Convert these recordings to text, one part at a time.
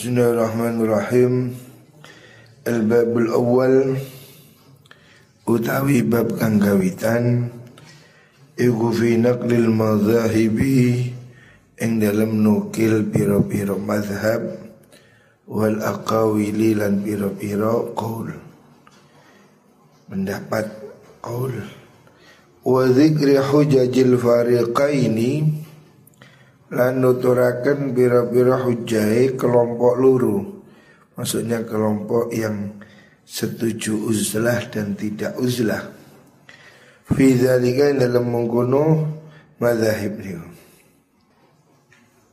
Bismillahirrahmanirrahim Al-Babul Awal Utawi bab kang gawitan Iku fi naqlil madhahibi Ing dalam nukil piro-piro madhab Wal aqawili lan piro-piro qaul Mendapat qaul Wa zikri hujajil fariqaini lan nuturaken bira-bira hujai kelompok luru. Maksudnya kelompok yang setuju uzlah dan tidak uzlah. Fi dzalika dalam mengkono madzhab niku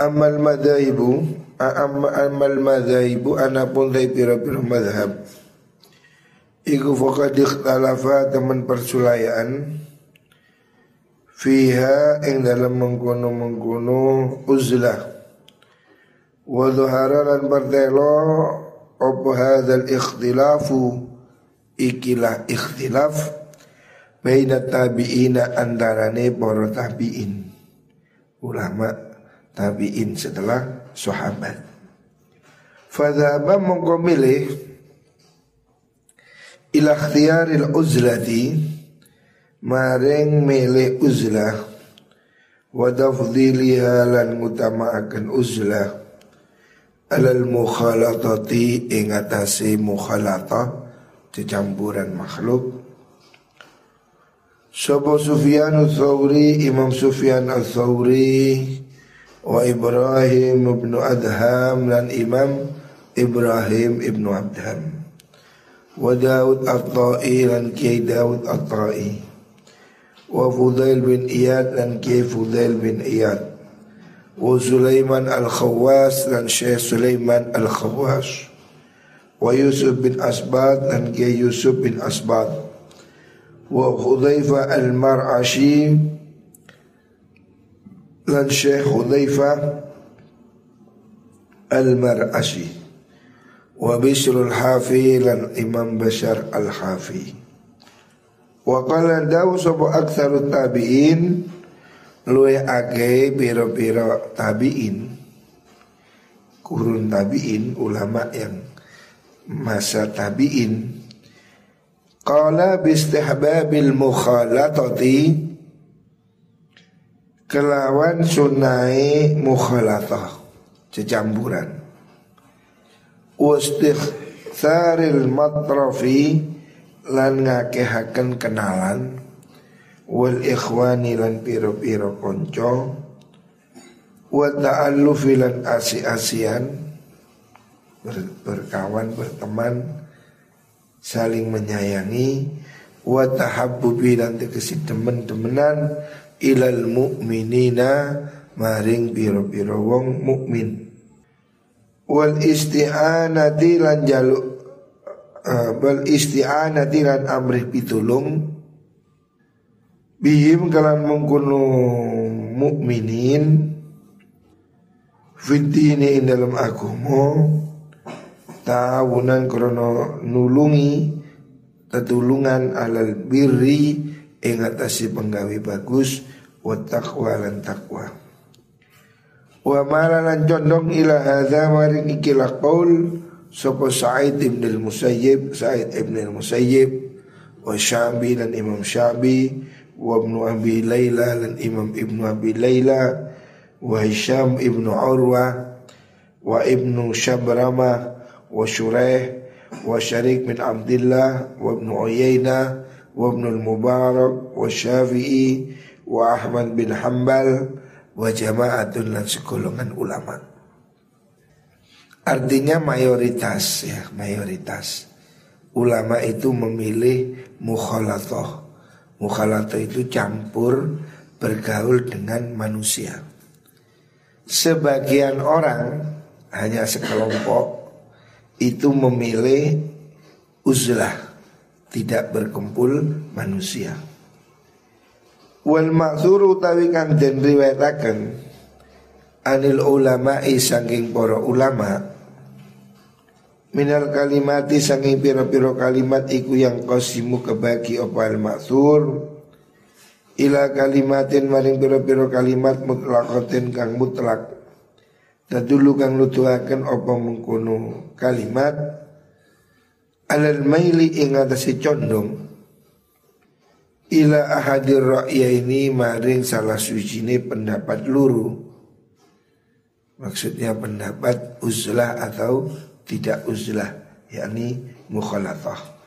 amal madhahibu amal madhahibu anapun dari pira-pira madhab iku faqad ikhtalafa teman persulayaan fiha ing dalam mengkono mengkono uzlah. Wa dhuhara lan bertelo apa hadzal ikhtilafu? Ikilah ikhtilaf baina tabi'ina antarane para tabi'in. Ulama tabi'in setelah sahabat. Fadzaba mongko milih ila ikhtiyaril uzlati maring milih uzlah wa tafdhiliha lan ngutamaaken uzlah alal mukhalatati ing atase mukhalata kecampuran makhluk. Sapa Sufyan al-Thawri Imam Sufyan al-Thawri wa Ibrahim ibn Adham dan Imam Ibrahim ibn Adham. Wa Daud at-Ta'i dan Kiai Daud at-Ta'i wa Fudail bin Iyad dan Kiai Fudail bin Iyad wa Sulaiman al-Khawas dan Syekh Sulaiman al-Khawas wa Yusuf bin Asbad dan Kiai Yusuf bin Asbad wa Hudhaifa al-Mar'ashi dan Syekh Hudhaifa al-Mar'ashi wa Bishr al-Hafi dan Imam Bashar al-Hafi Wa qala dawu sapa aktsarut tabi'in luwe ake pira-pira tabi'in. Kurun tabi'in ulama yang masa tabi'in. Qala bistihbabil mukhalatati kelawan sunai mukhalatah cecampuran wastighsaril matrafi lan ngakehaken kenalan. Wal ikhwani lan piro-piro konco wa ta'allufi lan asi-asian. Ber, berkawan berteman. Saling menyayangi. Wa tahabbubi lan tegesi temen-temenan ilal mu'minina maring piro-piro wong mukmin. Wal isti'anati lan jaluk bal isti'anati lan amrih pitulung. Bihim kalan mengkuno mukminin fitini ing dalam agama. Tawunan krono nulungi. Tetulungan alal birri. Ing atasi penggawe bagus. Wa taqwa lan taqwa. Wa malalan condong ila hadza maring ikilah qaul Sopo Sa'id ibn al-Musayyib Sa'id ibn al-Musayyib Wa Syabi dan Imam Syabi Wa Ibn Abi Layla dan Imam Ibn Abi Layla Wa Hisham ibn Urwa Wa Ibn Shabrama Wa Shureh Wa Syarik bin Abdullah Wa Ibn Uyayna Wa Ibn al-Mubarak Wa Syafi'i Wa Ahmad bin Hanbal Wa Jama'atun dan sekolongan ulama' Artinya mayoritas ya, mayoritas. Ulama itu memilih mukhalatoh. Mukhalatoh itu campur bergaul dengan manusia. Sebagian orang hanya sekelompok itu memilih uzlah, tidak berkumpul manusia. Wal maksur utawi kang den riwayataken anil ulama'i saking para ulama. Minal kalimati sangi piro-piro kalimat iku yang kosimu kebagi opal maksur Ila kalimatin maring piro-piro kalimat mutlakotin kang mutlak. Tadulu kang nutuaken apa mengkono kalimat. Alal maili ing atase condong. Ila ahadir ra'ya ini maring salah suci pendapat luru maksudnya pendapat uzlah atau tidak uzlah yakni mukhalatah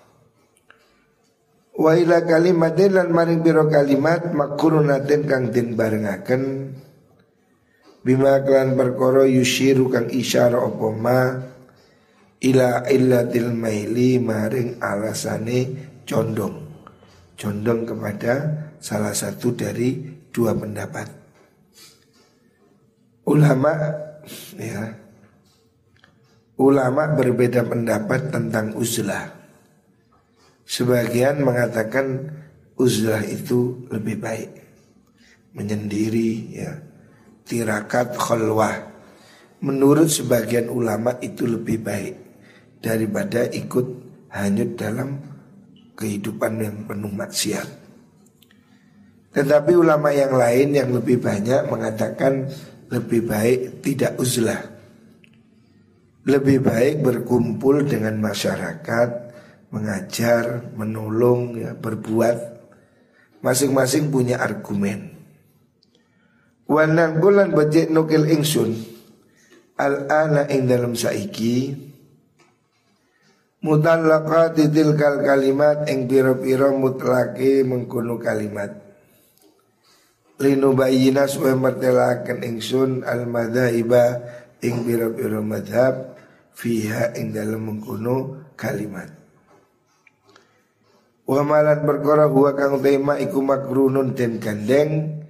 wa ila kalimatin lan maring biro kalimat makurunatin kang den barengaken. Bima klan perkara yushiru kang isyara apa ma ila illatil maili maring alasane condong. Condong kepada salah satu dari dua pendapat ulama ya. Ulama berbeda pendapat tentang uzlah. Sebagian mengatakan uzlah itu lebih baik. Menyendiri ya. Tirakat khalwah. Menurut sebagian ulama itu lebih baik daripada ikut hanyut dalam kehidupan yang penuh maksiat. Tetapi ulama yang lain yang lebih banyak mengatakan lebih baik tidak uzlah. Lebih baik berkumpul dengan masyarakat, mengajar, menolong, ya, berbuat. Masing-masing punya argumen. Wanan bulan bajek nukil ingsun Al-ana ing dalam saiki Mutallaqati tilkal kalimat ing pira-pira mutlake mengkono kalimat. Linu bayina supaya mertelakan ingsun al madhaiba ing pira-pira madhab fiha ing dalam mengkono kalimat. Wa malan perkara huwa kang tema iku makrunun den gandeng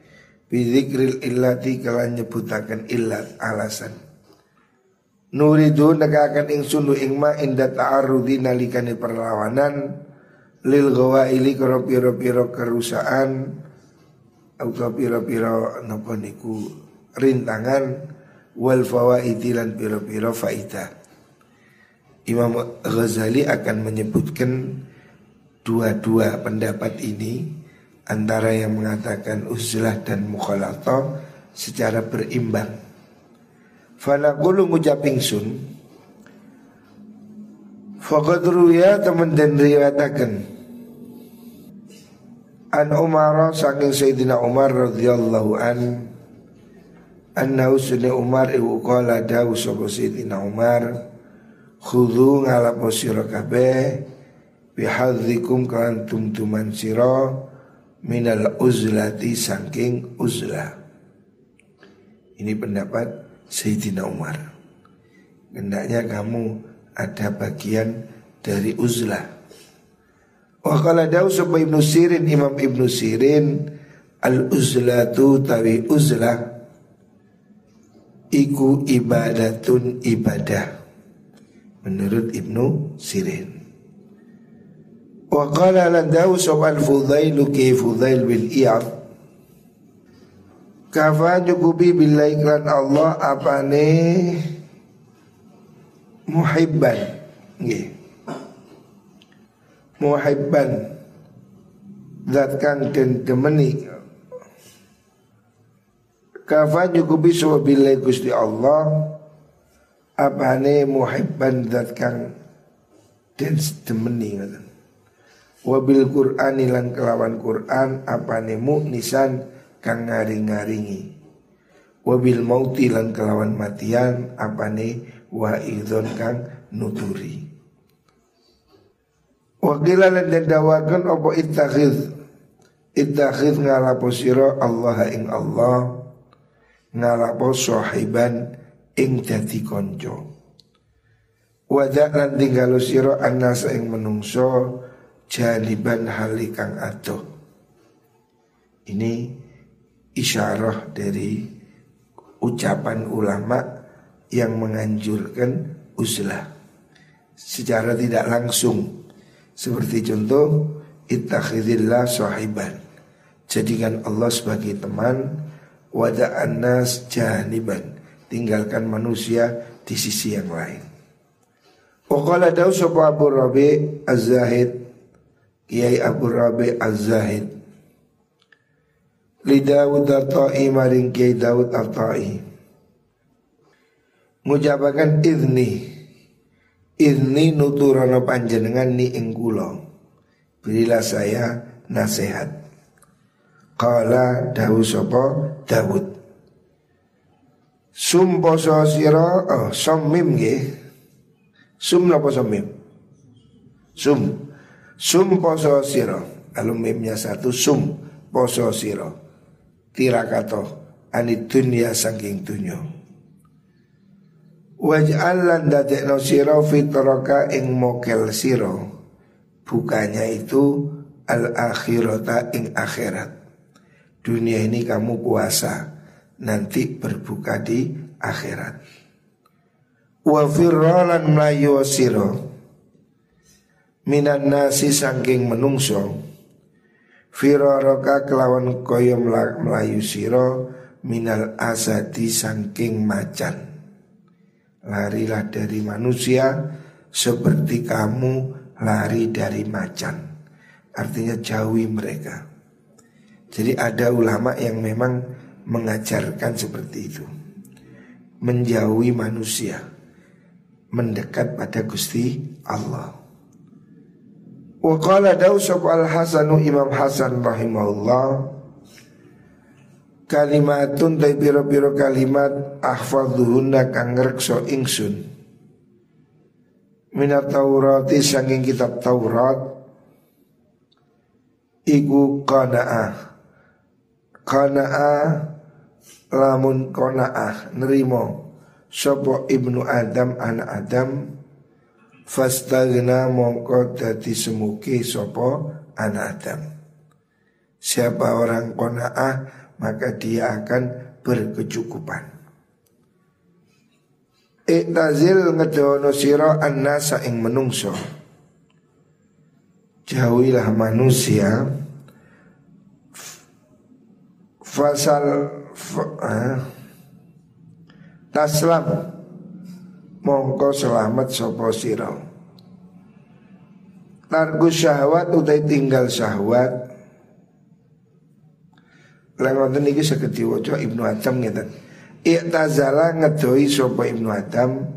bidzikril illati kalan nyebutaken illat alasan. Nuridu negakan ingsun ing ma inda ta'arudi nalikani perlawanan lil gawaili karo piro-piro kerusaan atau piro-piro napa niku rintangan wal fawaidi piro-piro faida. Imam Ghazali akan menyebutkan dua-dua pendapat ini antara yang mengatakan uzlah dan mukhalatah secara berimbang. Fala kulu ngucap ingsun Faqad ruya teman dan riwayataken An Umar saking Sayyidina Umar radhiyallahu an Anna usni Umar ibu qala dawu sapa Sayyidina Umar khudhu ngalapo sira kabeh bihadzikum kan tumtuman sira minal uzlati saking uzlah ini pendapat Sayyidina Umar. Hendaknya kamu ada bagian dari uzlah Wa qala dawu sapa Ibnu Sirin Imam Ibnu Sirin al uzlatu tawi uzlah iku ibadatun ibadah. Menurut Ibnu Sirin. Wa qala lan dawu sapa al Fudailu ki Fudail bin Iyad Kafa nyukupi bila iklan Allah apa apane? Muhibban. Nggih. Muhibban zat kang den demeni. Kafa nyukupi suwa bila Gusti Allah apa apane muhibban zat kang den demeni ngoten. Wabil Qur'an lan kelawan Qur'an apane mu'nisan kang ngaring-ngaringi. Wabil mauti lan kelawan matian apane wa idzon kang nuturi Wakila lan den dawakan apa ittakhidh? Ittakhidh ngalapo sira Allah ing Allah Ngalapo sahiban ing dadi konco Wadak lan tinggal sira anas ing menungso jaliban halikang adoh. Ini isyarah dari ucapan ulama yang menganjurkan uzlah. Secara tidak langsung seperti contoh ittakhidillah sahiban. Jadikan Allah sebagai teman. Wada'an nas janiban. Tinggalkan manusia di sisi yang lain. Waqala dawu sapa Abu Rabi Az-Zahid. Kiai Abu Rabi Az-Zahid. Li Dawud Arta'i maring Kiai Dawud Arta'i ngucapaken idni idni nuturono panjenengan ni ing kula. Berilah saya nasihat. Kala dawu sapa? Dawud. Sum poso sira oh somim nggih. Sum napa somim Sum Sum. Poso sira Kalau mimnya satu sum. Poso sira. Tirakato Anit dunia dunya Waj'al lan dadekno sira fitraka ing mokel sira. Bukannya itu al akhirata ing akhirat. Dunia ini kamu puasa Nanti berbuka di akhirat. Wa firralan melayu siro Minan nasi sangking menungso. Firaraka kelawan koyo melayu siro Minal asadi sangking macan Larilah dari manusia Seperti kamu lari dari macan Artinya jauhi mereka jadi ada ulama yang memang mengajarkan seperti itu. Menjauhi manusia, mendekat pada Gusti Allah. Wa qala Dausab al-Hasanu Imam Hasan rahimahullah Kalimatun tay biro-biro kalimat ahfadzuhunna kang ngrekso ingsun. Minat Taurati sanging kitab Taurat Iku qanaah. Qana'a lamun qana'ah nerimo Sopo ibnu Adam anak Adam Fastagna mongko dadi semuki sopo anak Adam. Siapa orang qana'ah maka dia akan berkecukupan. Iktazil ngedono siro annasa ing menungso. Jauhilah manusia. Fasal eh, taslam. Mongko selamat sopo siro targu syahwat utai tinggal syahwat Lengoten niki saged diwaca Ibnu Adam ngeten. Iktazala ngedoi sopo Ibnu Adam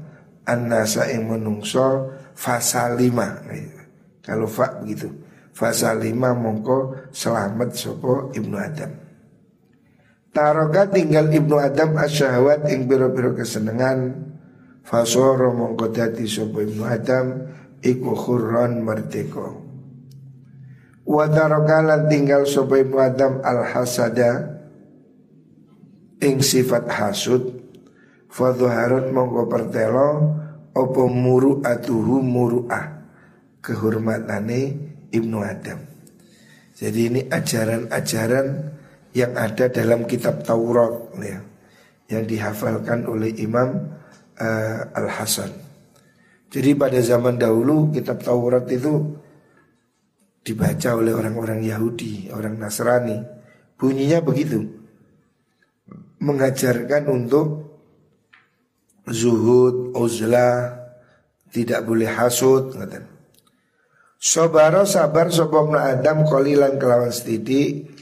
annasa ing menungso fasalima. Kalau fa begitu. Fasalima mongko selamat sopo Ibnu Adam. Taroka tinggal ibnu Adam asyahwat ing biro-biro kesenangan Fasoro mongko dadi sopo ibnu Adam Iku khurron merdeko Wadaroka lan tinggal sopo ibnu Adam al hasada Ing sifat hasud Fadhuharut mongko pertelo Opo muru atuhu muru'ah Kehormatane ibnu Adam Jadi ini ajaran-ajaran yang ada dalam kitab Taurat ya, yang dihafalkan oleh Imam uh, Al Hasan. Jadi pada zaman dahulu kitab Taurat itu dibaca oleh orang-orang Yahudi, orang Nasrani. Bunyinya begitu. Mengajarkan untuk zuhud, uzlah, tidak boleh hasud, ngaten. Sobaro sabar sobom Adam kolilan kelawan setidik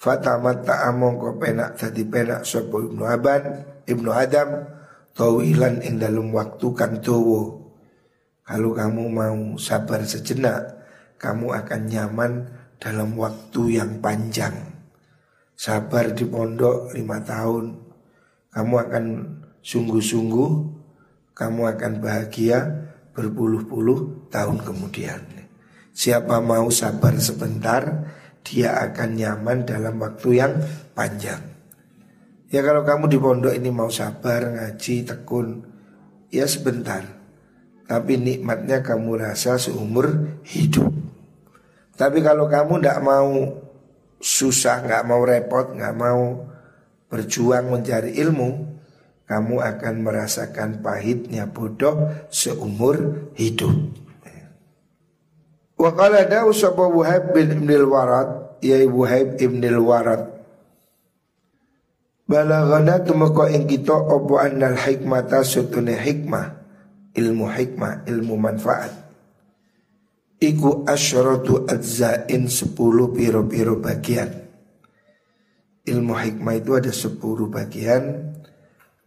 Fatamat ta'among ko penak tadi penak sopo ibnu Aban Ibnu Adam Tawilan ing dalam waktu kan Kalau kamu mau sabar sejenak Kamu akan nyaman dalam waktu yang panjang Sabar di pondok lima tahun Kamu akan sungguh-sungguh Kamu akan bahagia berpuluh-puluh tahun kemudian Siapa mau sabar sebentar dia akan nyaman dalam waktu yang panjang. Ya kalau kamu di pondok ini mau sabar, ngaji, tekun, ya sebentar. Tapi nikmatnya kamu rasa seumur hidup. Tapi kalau kamu tidak mau susah, nggak mau repot, nggak mau berjuang mencari ilmu, kamu akan merasakan pahitnya bodoh seumur hidup. Wa qala Daud sapa Wahab bin Ibnil Warad ya Wahab Ibnil Warad Balagana tumeka ing kita apa annal hikmata sutune hikmah ilmu hikmah ilmu manfaat iku asyratu adzain sepuluh piro-piro bagian. Ilmu hikmah itu ada sepuluh bagian.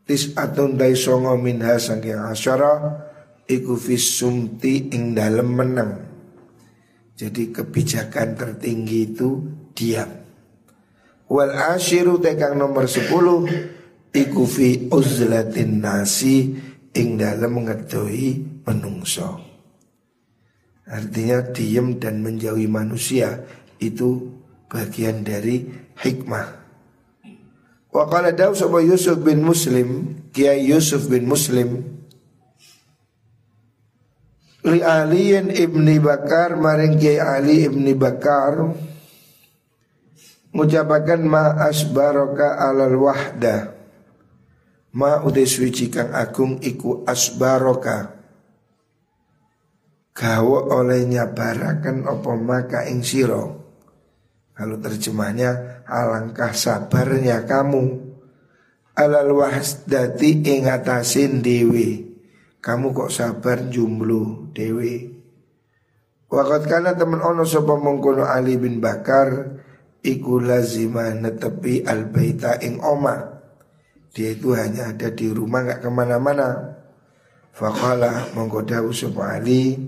Tis atun dai songo minha saking asyara iku sumti ing dalem menang jadi kebijakan tertinggi itu diam. Wal ashiru tekang nomor sepuluh iku fi uzlatin nasi ing dalam mengetahui menungso artinya diam dan menjauhi manusia itu bagian dari hikmah. Wa qala daw sapa Yusuf bin Muslim, Kiai Yusuf bin Muslim li Aliin ibni Bakar maring Kiai Ali ibni Bakar ngucapaken ma asbaraka alal wahda ma utai suci kang agung iku asbaroka gawa oleh nyabarakan opo maka ing siro kalau terjemahnya alangkah sabarnya kamu alal wahdati ing atasin dewi. Kamu kok sabar jumlu dewi. Wakat kana temen ono sapa mengkono Ali bin Bakar iku lazima netepi al baita ing oma. Dia itu hanya ada di rumah nggak ke mana-mana. Fakala menggoda sapa Ali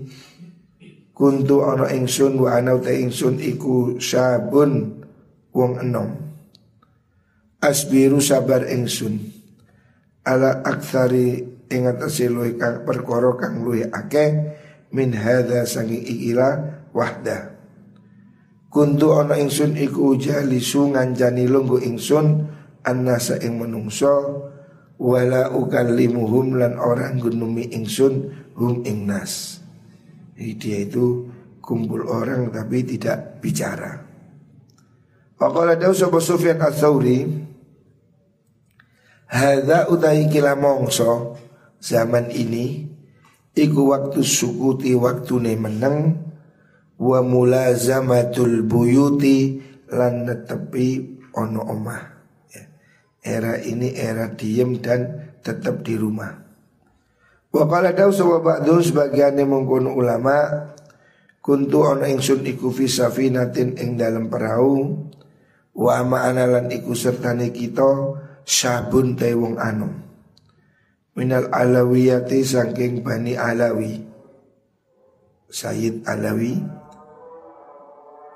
Kuntu ana ingsun wa ana ta ingsun iku sabun wong enom. Asbiru sabar ingsun ala aktsari ing atase luwih kang perkara kang luwih min hadza sangi ikila wahda. Kuntu ana ingsun iku jalisu ngancani lunggu ingsun annasa ing menungso wala ukallimuhum lan orang gunumi ingsun hum ing nas. Jadi dia itu kumpul orang tapi tidak bicara. Waqala dawu sapa Sufyan Ats-Tsauri Hadza utai kila mongso zaman ini iku waktu sukuti waktu ne meneng wa mulazamatul buyuti lan netepi ono omah. Era ini era diem dan tetap di rumah. Wa qala daw sawa ba'dun sebagian mengkono ulama kuntu ana ingsun iku fi safinatin ing dalam perahu wa ma'analan iku sertane kita sabun te wong anu. Minal alawiyati saking bani alawi. Sayyid Alawi.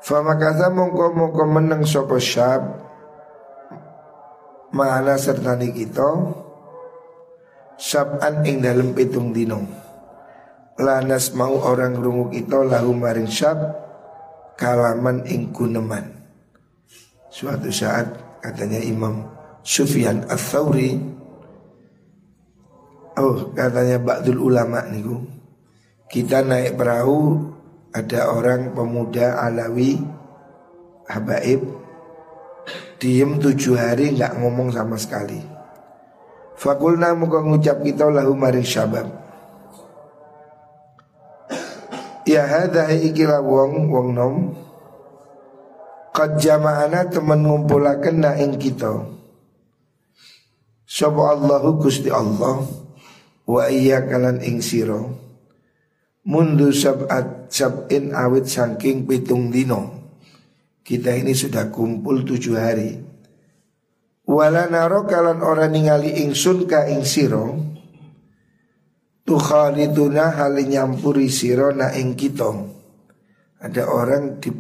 Famakatha mongko mongko meneng sopo syab Ma'ana sertani kita Sab'an ing dalam pitung dino Lanas mau orang rungu kita lahu maring syab Kalaman ing kuneman Suatu saat katanya Imam Sufyan Al-Thawri Oh katanya Ba'dul Ulama niku Kita naik perahu Ada orang pemuda Alawi Habaib Diem tujuh hari nggak ngomong sama sekali. Fakulna muka ngucap kita lahu maring syabab. Ya hadha ikila wong wong nom. Qad jama'ana temen ngumpulaken na ing kita. Sapa Allahu Gusti Allah Wa iya kalan ing siro. Mundu sab'at sab'in awit sangking pitung dino Kita ini sudah kumpul tujuh hari. Wala naro kalan orang ningali ingsun ka ing siro Tukhaliduna hal nyampuri siro na ing kita. Ada orang di,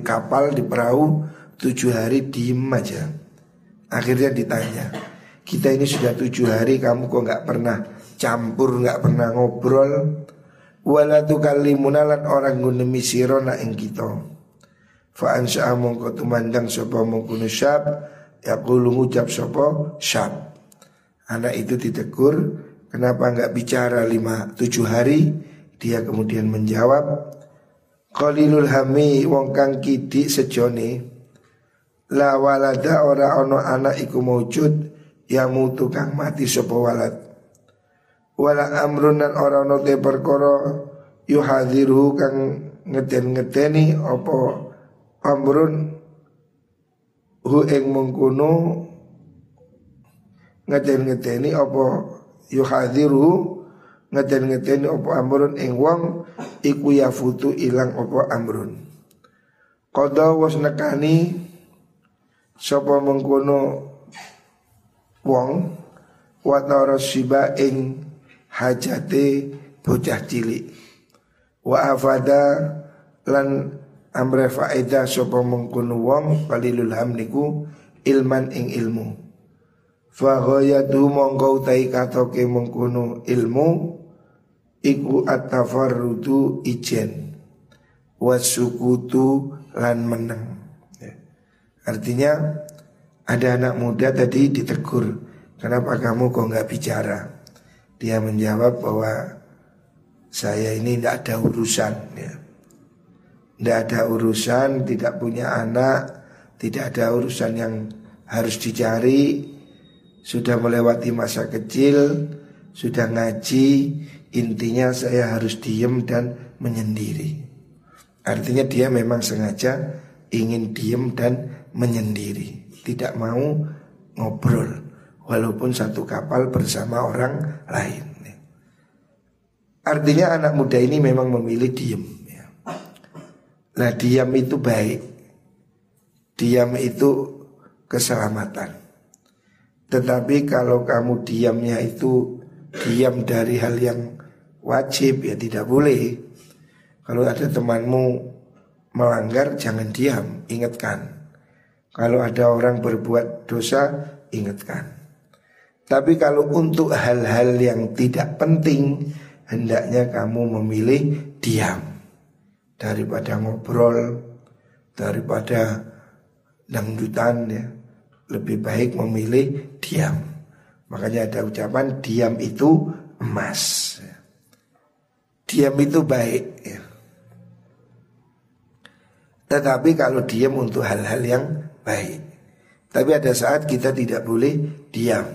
kapal di perahu tujuh hari diem aja. Akhirnya ditanya Kita ini sudah tujuh hari kamu kok nggak pernah campur nggak pernah ngobrol? Wala tukallimuna lan orang gunemi siro na ing kita Fa ansya'a mongko tumandang sapa mongko syab Yaqulu ngucap sopo syab. Anak itu ditegur Kenapa nggak bicara lima tujuh hari? Dia kemudian menjawab Qalilul hami wong kang kidi sejone. La walada ora ono anak iku maujud Yang mutu kang mati sopo walad. Wala amrun dan ora ono te perkara Yuhadiru kang ngeten-ngeteni Opo amrun hu ing mengkono ngeten-ngeteni apa yuhadiru ngeten-ngeteni apa amrun ing wong iku yafutu ilang apa amrun. Qada was nekani sapa mengkono wong wa siba ing hajate bocah cilik. Wa afada lan amre faedah sapa mengkono wong qalilul hamniku ilman ing ilmu. Fa ghayatu mongko utai katoke mengkono ilmu iku at-tafarrudu ijen wasukutu lan meneng. Ya. artinya ada anak muda tadi ditegur kenapa kamu kok nggak bicara? Dia menjawab bahwa saya ini tidak ada urusan. Ya tidak ada urusan, tidak punya anak, tidak ada urusan yang harus dicari, sudah melewati masa kecil, sudah ngaji, intinya saya harus diem dan menyendiri. Artinya dia memang sengaja ingin diem dan menyendiri, tidak mau ngobrol walaupun satu kapal bersama orang lain. Artinya anak muda ini memang memilih diem. Nah diam itu baik. Diam itu keselamatan. Tetapi kalau kamu diamnya itu Diam dari hal yang wajib ya tidak boleh. Kalau ada temanmu melanggar jangan diam Ingatkan. Kalau ada orang berbuat dosa ingatkan. Tapi kalau untuk hal-hal yang tidak penting Hendaknya kamu memilih diam daripada ngobrol, daripada dangdutan ya. Lebih baik memilih diam. Makanya ada ucapan diam itu emas. Diam itu baik ya. Tetapi kalau diam untuk hal-hal yang baik. Tapi ada saat kita tidak boleh diam.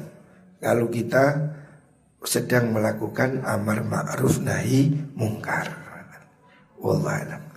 Kalau kita sedang melakukan amar ma'ruf nahi mungkar. Wallahualam.